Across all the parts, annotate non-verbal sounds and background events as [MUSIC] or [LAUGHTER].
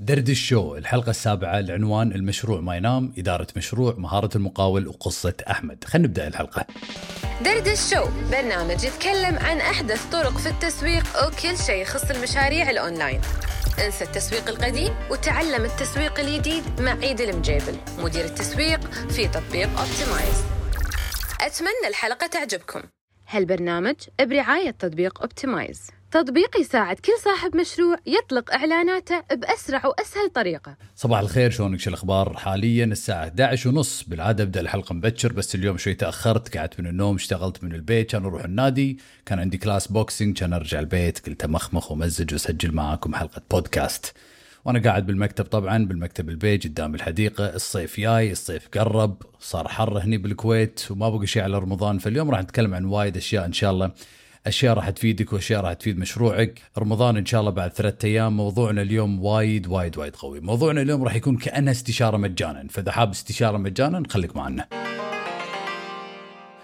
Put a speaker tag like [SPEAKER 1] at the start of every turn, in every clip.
[SPEAKER 1] دردش show الحلقة السابعة العنوان المشروع ما ينام إدارة مشروع إدارة المقاول وقصة أحمد. خلينا نبدأ الحلقة.
[SPEAKER 2] دردش show برنامج يتكلم عن أحدث طرق في التسويق أو كل شيء يخص المشاريع الأونلاين. انسى التسويق القديم وتعلم التسويق الجديد مع عيد المجيبل. مدير التسويق في تطبيق Optimize أتمنى الحلقة تعجبكم. هالبرنامج برعاية تطبيق Optimize تطبيق يساعد كل صاحب مشروع يطلق إعلاناته بأسرع وأسهل طريقة.
[SPEAKER 1] صباح الخير شلونك؟ شو الأخبار؟ حاليا الساعة 11 ونص بالعادة أبدأ الحلقة مبكر بس اليوم شوي تأخرت قعدت من النوم اشتغلت من البيت كان أروح النادي كان عندي class boxing كان أرجع البيت قلت أمخمخ وأمزج وأسجل معاكم حلقة بودكاست. وأنا قاعد بالمكتب طبعا بالمكتب البيت قدام الحديقة الصيف جاي الصيف قرب صار حر هني بالكويت وما بقى شيء على رمضان فاليوم راح نتكلم عن وايد أشياء إن شاء الله. أشياء راح تفيدك وأشياء راح تفيد مشروعك. رمضان إن شاء الله بعد ثلاثة أيام. موضوعنا اليوم وايد وايد وايد قوي. موضوعنا اليوم راح يكون كأنه استشارة مجانا. فإذا حاب استشارة مجانا خليك معنا.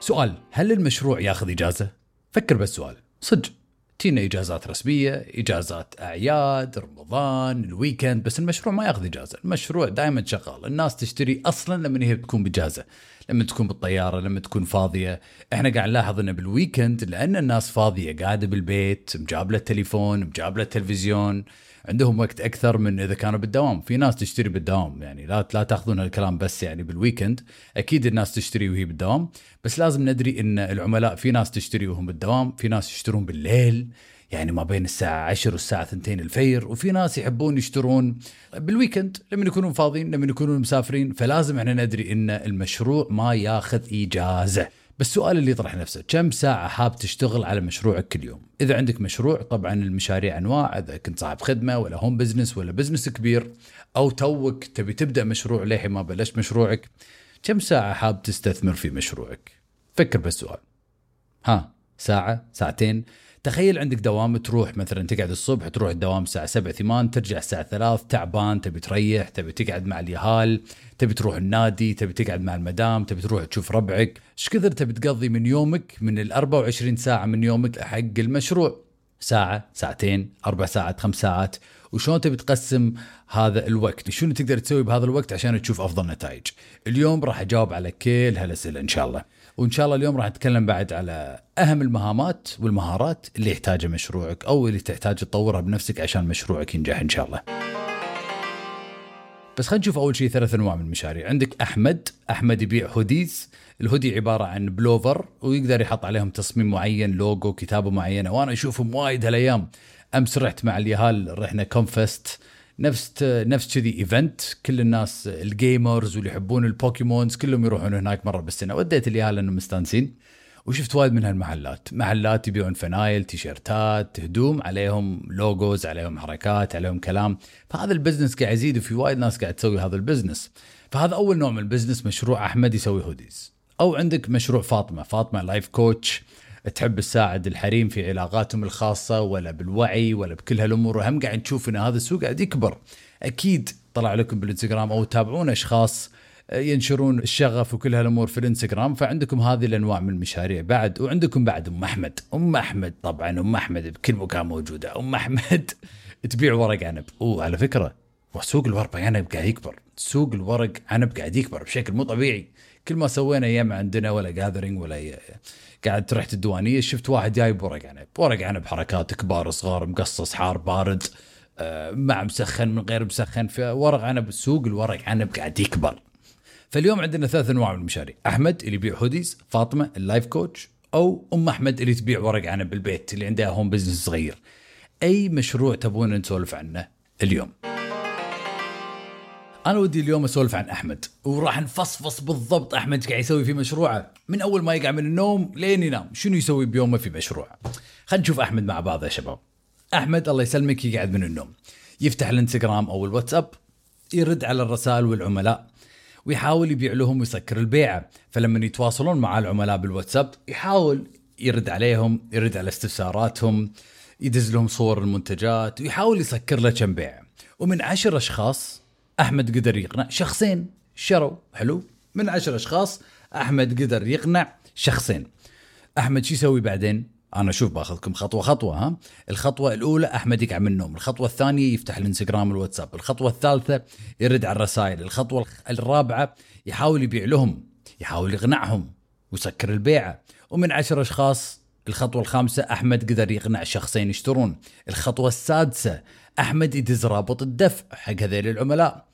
[SPEAKER 1] سؤال هل المشروع ياخذ إجازة؟ فكر بالسؤال صدق. تيينا إجازات رسمية إجازات أعياد رمضان ال weekend بس المشروع ما ياخذ إجازة. المشروع دائما شغال. الناس تشتري أصلا لما هي بتكون بإجازة. لما تكون بالطيارة لما تكون فاضية. إحنا قاعد نلاحظ إنه بال weekend لأن الناس فاضية قاعدة بالبيت مجابلة التليفون مجابلة التلفزيون عندهم وقت أكثر من إذا كانوا بالدوام. في ناس تشتري بالدوام يعني لا لا تأخذون الكلام بس يعني بال weekend. أكيد الناس تشتري وهي بالدوام بس لازم ندري إن العملاء في ناس تشتري وهم بالدوام في ناس يشترون بالليل يعني ما بين الساعة 10 والساعة 2 الفجر وفي ناس يحبون يشترون بال weekend. لما يكونون فاضيين لما يكونون مسافرين فلازم إحنا ندري إن المشروع ما ياخذ إجازة. بس السؤال اللي يطرح نفسه كم ساعة حاب تشتغل على مشروعك كل يوم؟ إذا عندك مشروع طبعا المشاريع أنواع إذا كنت صاحب خدمة ولا home business ولا business كبير أو توك تبي تبدأ مشروع للحين ما بلشت مشروعك كم ساعة حاب تستثمر في مشروعك؟ فكر بالسؤال ها ساعة ساعتين. تخيل عندك دوام تروح مثلا تقعد الصبح تروح الدوام الساعة 7 8 ترجع الساعة 3 تعبان تبي تريح تبي تقعد مع اليهال تبي تروح النادي تبي تقعد مع المدام تبي تروح تشوف ربعك. إيش كثر تبي تقضي من يومك؟ من ال 24 ساعة من يومك حق المشروع. ساعة ساعتين أربع ساعات خمس ساعات. وشلون تبي تقسم هذا الوقت؟ شنو تقدر تسوي بهذا الوقت عشان تشوف أفضل نتائج؟ اليوم راح أجاوب على كل هالأسئلة إن شاء الله. وإن شاء الله اليوم راح نتكلم بعد على أهم المهامات والمهارات اللي يحتاجها مشروعك أو اللي تحتاج تطورها بنفسك عشان مشروعك ينجح إن شاء الله. بس خلينا نشوف أول شيء ثلاث أنواع من المشاريع. عندك أحمد. أحمد يبيع هوديز. الهودي عبارة عن بلوفر ويقدر يحط عليهم تصميم معين لوجو كتابة معينة وأنا أشوفهم وايد هالأيام. أمس رحت مع اليهال رحنا كونفست. نفس نفس كذي event كل الناس ال gamers واللي يحبون ال Pokemons كلهم يروحون هناك مرة بالسنة. وديت اليهال لانهم مستانسين. وشفت وايد من هالمحلات. محلات يبيعون فنايل تيشيرتات هدوم عليهم logos عليهم حركات عليهم كلام. فهذا ال business قاعد يزيد وفي وايد ناس قاعد تسوي هذا ال business فهذا أول نوع من ال business مشروع أحمد يسوي hoodies أو عندك مشروع فاطمة. فاطمة life coach تحب تساعد الحريم في علاقاتهم الخاصة ولا بالوعي ولا بكل هالأمور. وهم قاعد نشوف إن هذا السوق قاعد يكبر. أكيد طلع لكم بالإنستغرام أو تتابعون أشخاص ينشرون الشغف وكل هالأمور في الإنستغرام. فعندكم هذه الأنواع من المشاريع بعد وعندكم بعد أم أحمد. أم أحمد طبعا أم أحمد بكل مكان موجودة. أم أحمد [LAUGHS] تبيع ورق عنب. وعلى فكرة وسوق الورق عنب قاعد يكبر. سوق الورق عنب قاعد يكبر بشكل مو طبيعي. كل ما سوينا أيام عندنا ولا gathering ولا قعدة رحت الديوانية شفت واحد جايب ورق عنب. ورق عنب حركات كبار صغار مقصص حار بارد آه، مع مسخن من غير مسخن. فورق عنب السوق الورق عنب قاعد يكبر. فاليوم عندنا ثلاث أنواع من المشاريع. أحمد اللي يبيع hoodies فاطمة ال life coach أو أم أحمد اللي تبيع ورق عنب بالبيت اللي عندها home business صغير. أي مشروع تبون نسولف عنه اليوم؟ أنا ودي اليوم أسولف عن أحمد وراح نفصفص بالضبط أحمد قاعد يسوي في مشروعه. من أول ما يقع من النوم لين ينام شنو يسوي بيومه في مشروعه؟ خلينا نشوف أحمد مع بعض يا شباب. أحمد الله يسلمك يقعد من النوم. يفتح الانستغرام أو الواتساب يرد على الرسائل والعملاء ويحاول يبيع لهم ويسكر البيعة. فلما يتواصلون مع العملاء بالواتساب يحاول يرد عليهم يرد على استفساراتهم يدز لهم صور المنتجات ويحاول يسكر له كم بيعه ومن عشر أشخاص أحمد قدر يقنع شخصين. شروا حلو. من عشر أشخاص أحمد قدر يقنع شخصين. أحمد شو يسوي بعدين؟ أنا شوف باخذكم خطوة خطوة ها؟ الخطوة الأولى أحمد يقع من النوم الخطوة الثانية يفتح الإنستغرام والواتساب الخطوة الثالثة يرد على الرسائل الخطوة الرابعة يحاول يبيع لهم يحاول يقنعهم ويسكر البيعه ومن عشر أشخاص الخطوة الخامسة أحمد قدر يقنع شخصين يشترون. الخطوة السادسة أحمد يدز رابط الدفع حق هذيل العملاء.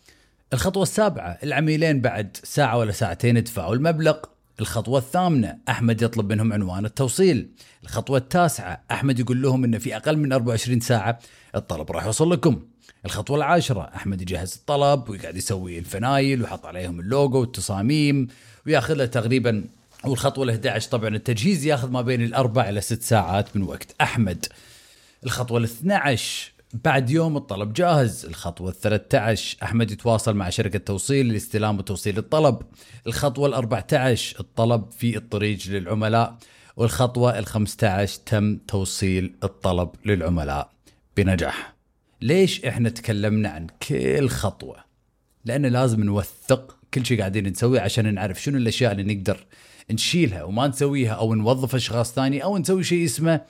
[SPEAKER 1] الخطوة السابعة العميلين بعد ساعة ولا ساعتين يدفعوا المبلغ. الخطوة الثامنة أحمد يطلب منهم عنوان التوصيل. الخطوة التاسعة أحمد يقول لهم أنه في أقل من 24 ساعة الطلب راح يوصل لكم. الخطوة العاشرة أحمد يجهز الطلب ويقعد يسوي الفنايل ويحط عليهم اللوجو والتصاميم وياخذ له تقريبا والخطوة ال 11 طبعا التجهيز ياخذ ما بين الأربع إلى ست ساعات من وقت. أحمد الخطوة ال 12 بعد يوم الطلب جاهز. الخطوة ال 13 أحمد يتواصل مع شركة توصيل لاستلام وتوصيل الطلب. الخطوة ال 14 الطلب في الطريق للعملاء. والخطوة ال 15 تم توصيل الطلب للعملاء بنجاح. ليش إحنا تكلمنا عن كل خطوة؟ لأن لازم نوثق كل شيء قاعدين نسويه عشان نعرف شنو الأشياء اللي نقدر نشيلها وما نسويها أو نوظف أشخاص ثاني أو نسوي شيء اسمه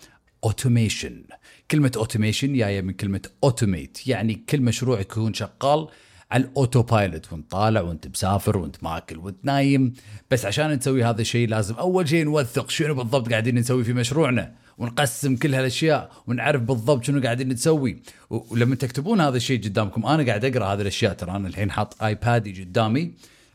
[SPEAKER 1] automation كلمة automation جاية من كلمة automate يعني كل مشروع يكون شغال على ال autopilot وانت طالع وانت مسافر وانت ماكل وانت نايم. بس عشان نسوي هذا الشيء لازم أول شيء نوثق شنو بالضبط قاعدين نسوي في مشروعنا ونقسم كل هالأشياء ونعرف بالضبط شنو قاعدين نسوي. ولما تكتبون هذا الشيء قدامكم أنا قاعد أقرأ هذه الأشياء. ترى أنا الحين حاط ايبادي قدامي.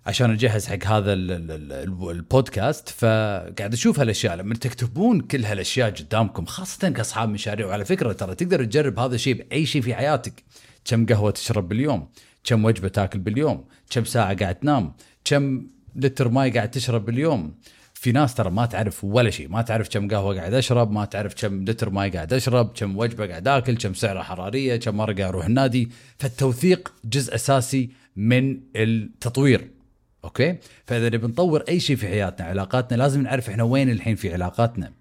[SPEAKER 1] عشان اجهز حق هذا البودكاست فقاعد أشوف هالأشياء. لما تكتبون كل هالأشياء قدامكم خاصة كأصحاب مشاريع وعلى فكرة ترى تقدر تجرب هذا الشيء بأي شيء في حياتك. كم قهوة تشرب باليوم كم وجبة تاكل باليوم كم ساعة قاعد تنام كم لتر ماي قاعد تشرب باليوم. في ناس ترى ما تعرف ولا شيء ما تعرف كم قهوة قاعد أشرب ما تعرف كم لتر ماي قاعد أشرب كم وجبة قاعد آكل كم سعرة حرارية كم مره قاعد أروح النادي. فالتوثيق جزء أساسي من التطوير. okay؟ فإذا نبي نطور أي شيء في حياتنا علاقاتنا لازم نعرف إحنا وين الحين في علاقاتنا.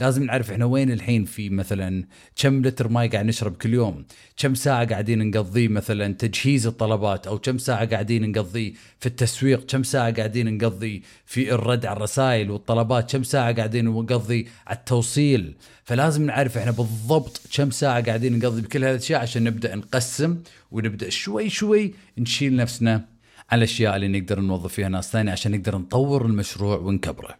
[SPEAKER 1] لازم نعرف إحنا وين الحين في مثلا كم لتر ماي قاعد نشرب كل يوم كم ساعة قاعدين نقضيه مثلا تجهيز الطلبات أو كم ساعة قاعدين نقضيه في التسويق كم ساعة قاعدين نقضي في الرد على الرسائل والطلبات كم ساعة قاعدين نقضي على التوصيل. فلازم نعرف إحنا بالضبط كم ساعة قاعدين نقضي بكل هالاشياء عشان نبدأ نقسم ونبدأ شوي شوي نشيل نفسنا على الأشياء اللي نقدر نوظف فيها ناس ثانية عشان نقدر نطور المشروع ونكبره.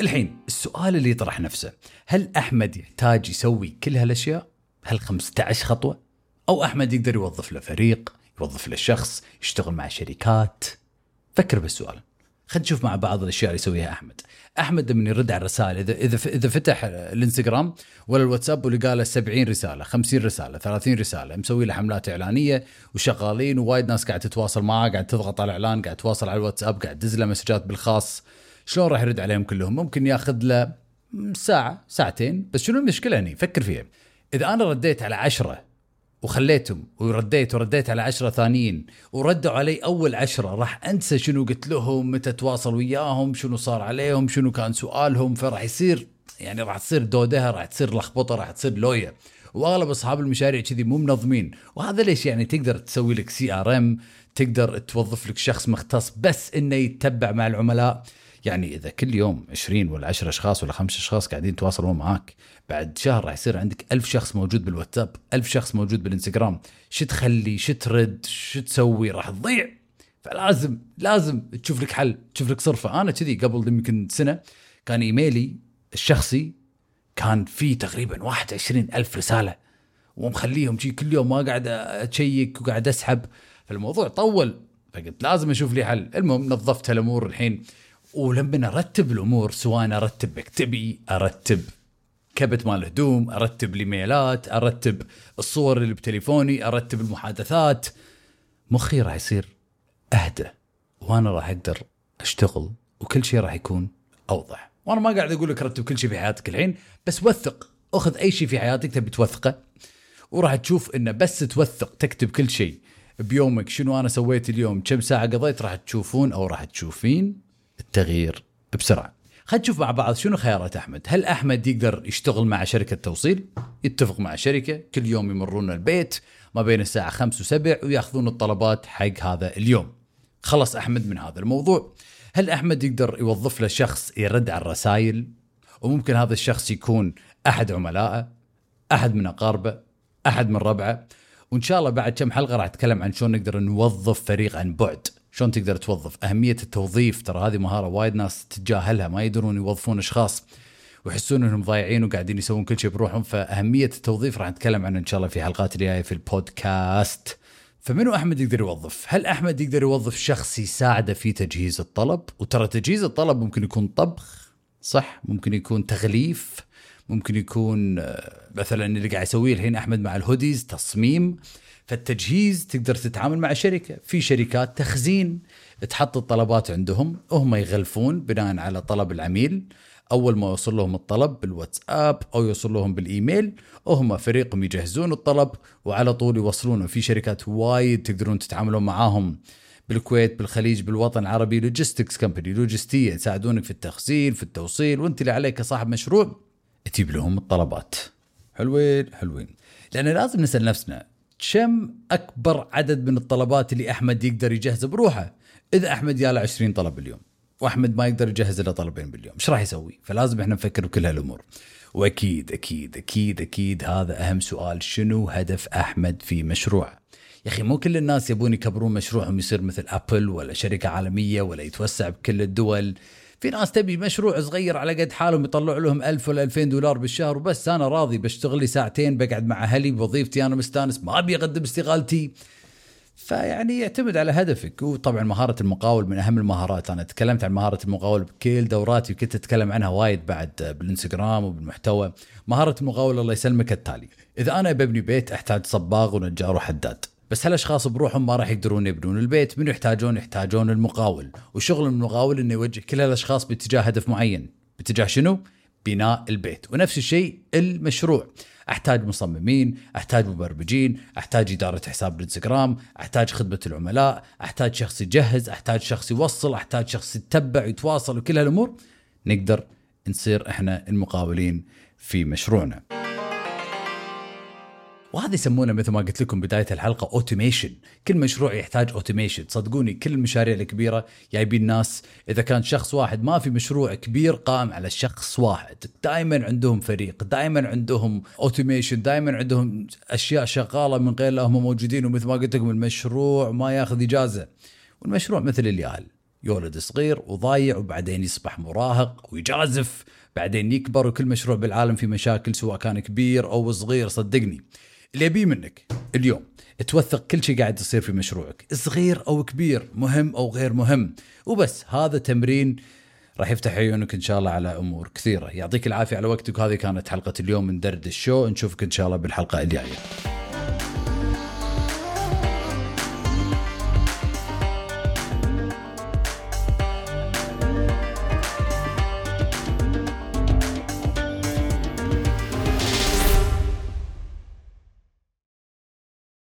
[SPEAKER 1] الحين السؤال اللي يطرح نفسه هل أحمد يحتاج يسوي كل هالأشياء؟ هل 15 خطوة؟ أو أحمد يقدر يوظف له فريق، يوظف له شخص، يشتغل مع شركات؟ فكر بالسؤال. خلينا نشوف مع بعض الأشياء اللي يسويها أحمد. أحمد من يرد على الرسائل. اذا إذا إذا فتح الإنستغرام ولا الواتساب ولقى له 70 رسالة 50 رسالة 30 رسالة مسوي له حملات إعلانية وشغالين ووايد ناس قاعد تتواصل معاه قاعد تضغط على الإعلان قاعد تواصل على الواتساب قاعد تدز له مسجات بالخاص. شلون راح يرد عليهم كلهم؟ ممكن ياخذ له ساعة ساعتين. بس شنو المشكلة هني؟ فكر فيها. إذا أنا رديت على عشرة وخليتهم ورديت ورديت على عشرة ثانيين وردوا علي أول عشرة. راح أنسى شنو قلت لهم متى تواصل وياهم شنو صار عليهم شنو كان سؤالهم. فراح يصير يعني راح تصير دودها راح تصير لخبطة راح تصير لوية. وأغلب أصحاب المشاريع كذي مو منظمين. وهذا ليش يعني تقدر تسوي لك CRM تقدر توظف لك شخص مختص بس إنه يتبع مع العملاء. يعني إذا كل يوم 20 ولا 10 أشخاص ولا 5 أشخاص قاعدين يتواصلون معاك بعد شهر راح يصير عندك ألف شخص موجود بالواتساب ألف شخص موجود بالإنستغرام. شو تخلي شو ترد شو تسوي؟ راح تضيع. فلازم لازم تشوف لك حل تشوف لك صرفة. أنا كذي قبل يمكن سنة كان إيميلي الشخصي كان فيه تقريبا 21 ألف رسالة. ومخليهم شي كل يوم ما قاعد اشيك وقاعد أسحب. فالموضوع طول. فقلت لازم أشوف لي حل. المهم نظفت الأمور الحين. ولما أرتب الأمور سواء أرتب مكتبي أرتب كبت مال هدوم أرتب الايميلات أرتب الصور اللي بتليفوني أرتب المحادثات. مخي راح يصير اهدى وأنا راح أقدر أشتغل وكل شيء راح يكون أوضح. وأنا ما قاعد أقول لك رتب كل شيء في حياتك الحين بس وثق أخذ أي شيء في حياتك تبي توثقه وراح تشوف إنه بس توثق تكتب كل شيء بيومك شنو أنا سويت اليوم كم ساعة قضيت راح تشوفون أو راح تشوفين التغيير بسرعة. خلينا نشوف مع بعض شنو خيارات أحمد. هل أحمد يقدر يشتغل مع شركة توصيل؟ يتفق مع شركة. كل يوم يمرون البيت ما بين الساعة 5 و7 ويأخذون الطلبات حق هذا اليوم. خلص أحمد من هذا الموضوع. هل أحمد يقدر يوظف له شخص يرد على الرسائل؟ وممكن هذا الشخص يكون أحد عملائه أحد من أقاربه أحد من ربعه. وإن شاء الله بعد كم حلقة راح أتكلم عن شلون نقدر نوظف فريق عن بعد. شلون تقدر توظف أهمية التوظيف ترى هذه مهارة وايد ناس تتجاهلها ما يدرون يوظفون أشخاص ويحسون إنهم ضايعين وقاعدين يسوون كل شيء بروحهم فأهمية التوظيف راح نتكلم عنه إن شاء الله في حلقات الجاية في البودكاست فمنو أحمد يقدر يوظف؟ هل أحمد يقدر يوظف شخص يساعده في تجهيز الطلب؟ وترى تجهيز الطلب ممكن يكون طبخ صح؟ ممكن يكون تغليف ممكن يكون آه، مثلا اللي قاعد يسويه الحين أحمد مع الهوديز تصميم فالتجهيز تقدر تتعامل مع شركة. في شركات تخزين تحط الطلبات عندهم وهم يغلفون بناء على طلب العميل. أول ما يوصل لهم الطلب بالواتساب أو يوصل لهم بالإيميل وهم فريقهم يجهزون الطلب وعلى طول يوصلونه. في شركات وايد تقدرون تتعاملون معاهم بالكويت بالخليج بالوطن العربي لوجيستكس كمباني لوجستية يساعدونك في التخزين في التوصيل. وأنت اللي عليك كصاحب مشروع تجيب لهم الطلبات. حلوين حلوين. لأن لازم نسأل نفسنا كم أكبر عدد من الطلبات اللي أحمد يقدر يجهزه بروحه؟ إذا أحمد ياله 20 طلب باليوم وأحمد ما يقدر يجهز إلا طلبين باليوم إيش راح يسوي؟ فلازم إحنا نفكر بكل هالأمور. وأكيد أكيد أكيد أكيد هذا أهم سؤال شنو هدف أحمد في مشروعه؟ يا أخي مو كل الناس يبون يكبرون مشروعهم يصير مثل ابل ولا شركة عالمية ولا يتوسع بكل الدول. في ناس تبي مشروع صغير على قد حالهم يطلع لهم ألف ولا ألفين دولار بالشهر وبس. أنا راضي بشتغل لي ساعتين بقعد مع أهلي بوظيفتي أنا مستانس ما أبي أقدم استقالتي فيعني يعتمد على هدفك. وطبعا مهارة المقاول من أهم المهارات. أنا تكلمت عن مهارة المقاول بكل دوراتي وكنت أتكلم عنها وايد بعد بالإنستغرام وبالمحتوى. مهارة المقاول الله يسلمك التالي. إذا أنا ببني بيت أحتاج صباغ ونجار وحداد. بس هالأشخاص بروحهم ما راح يقدرون يبنون البيت من يحتاجون يحتاجون المقاول. وشغل المقاول إنه يوجه كل هالأشخاص باتجاه هدف معين. باتجاه شنو؟ بناء البيت. ونفس الشيء المشروع. أحتاج مصممين أحتاج مبرمجين أحتاج إدارة حساب الإنستغرام أحتاج خدمة العملاء أحتاج شخص يجهز أحتاج شخص يوصل أحتاج شخص يتبع ويتواصل وكل هالأمور نقدر نصير إحنا المقاولين في مشروعنا. وهذا يسمونه مثل ما قلت لكم بداية الحلقة automation كل مشروع يحتاج automation صدقوني كل المشاريع الكبيرة جايبين الناس إذا كان شخص واحد ما في مشروع كبير قائم على شخص واحد. دائما عندهم فريق دائما عندهم automation دائما عندهم أشياء شغالة من غير لا هم موجودين. ومثل ما قلت لكم المشروع ما ياخذ إجازة. والمشروع مثل الياهل يولد صغير وضايع وبعدين يصبح مراهق ويجازف. بعدين يكبر وكل مشروع بالعالم في مشاكل سواء كان كبير أو صغير صدقني. اللي أبيه منك اليوم. توثق كل شيء قاعد يصير في مشروعك صغير أو كبير مهم أو غير مهم. وبس هذا تمرين راح يفتح عيونك إن شاء الله على أمور كثيرة. يعطيك العافية على وقتك وهذه كانت حلقة اليوم من درد الشو. نشوفك إن شاء الله بالحلقة الجاية.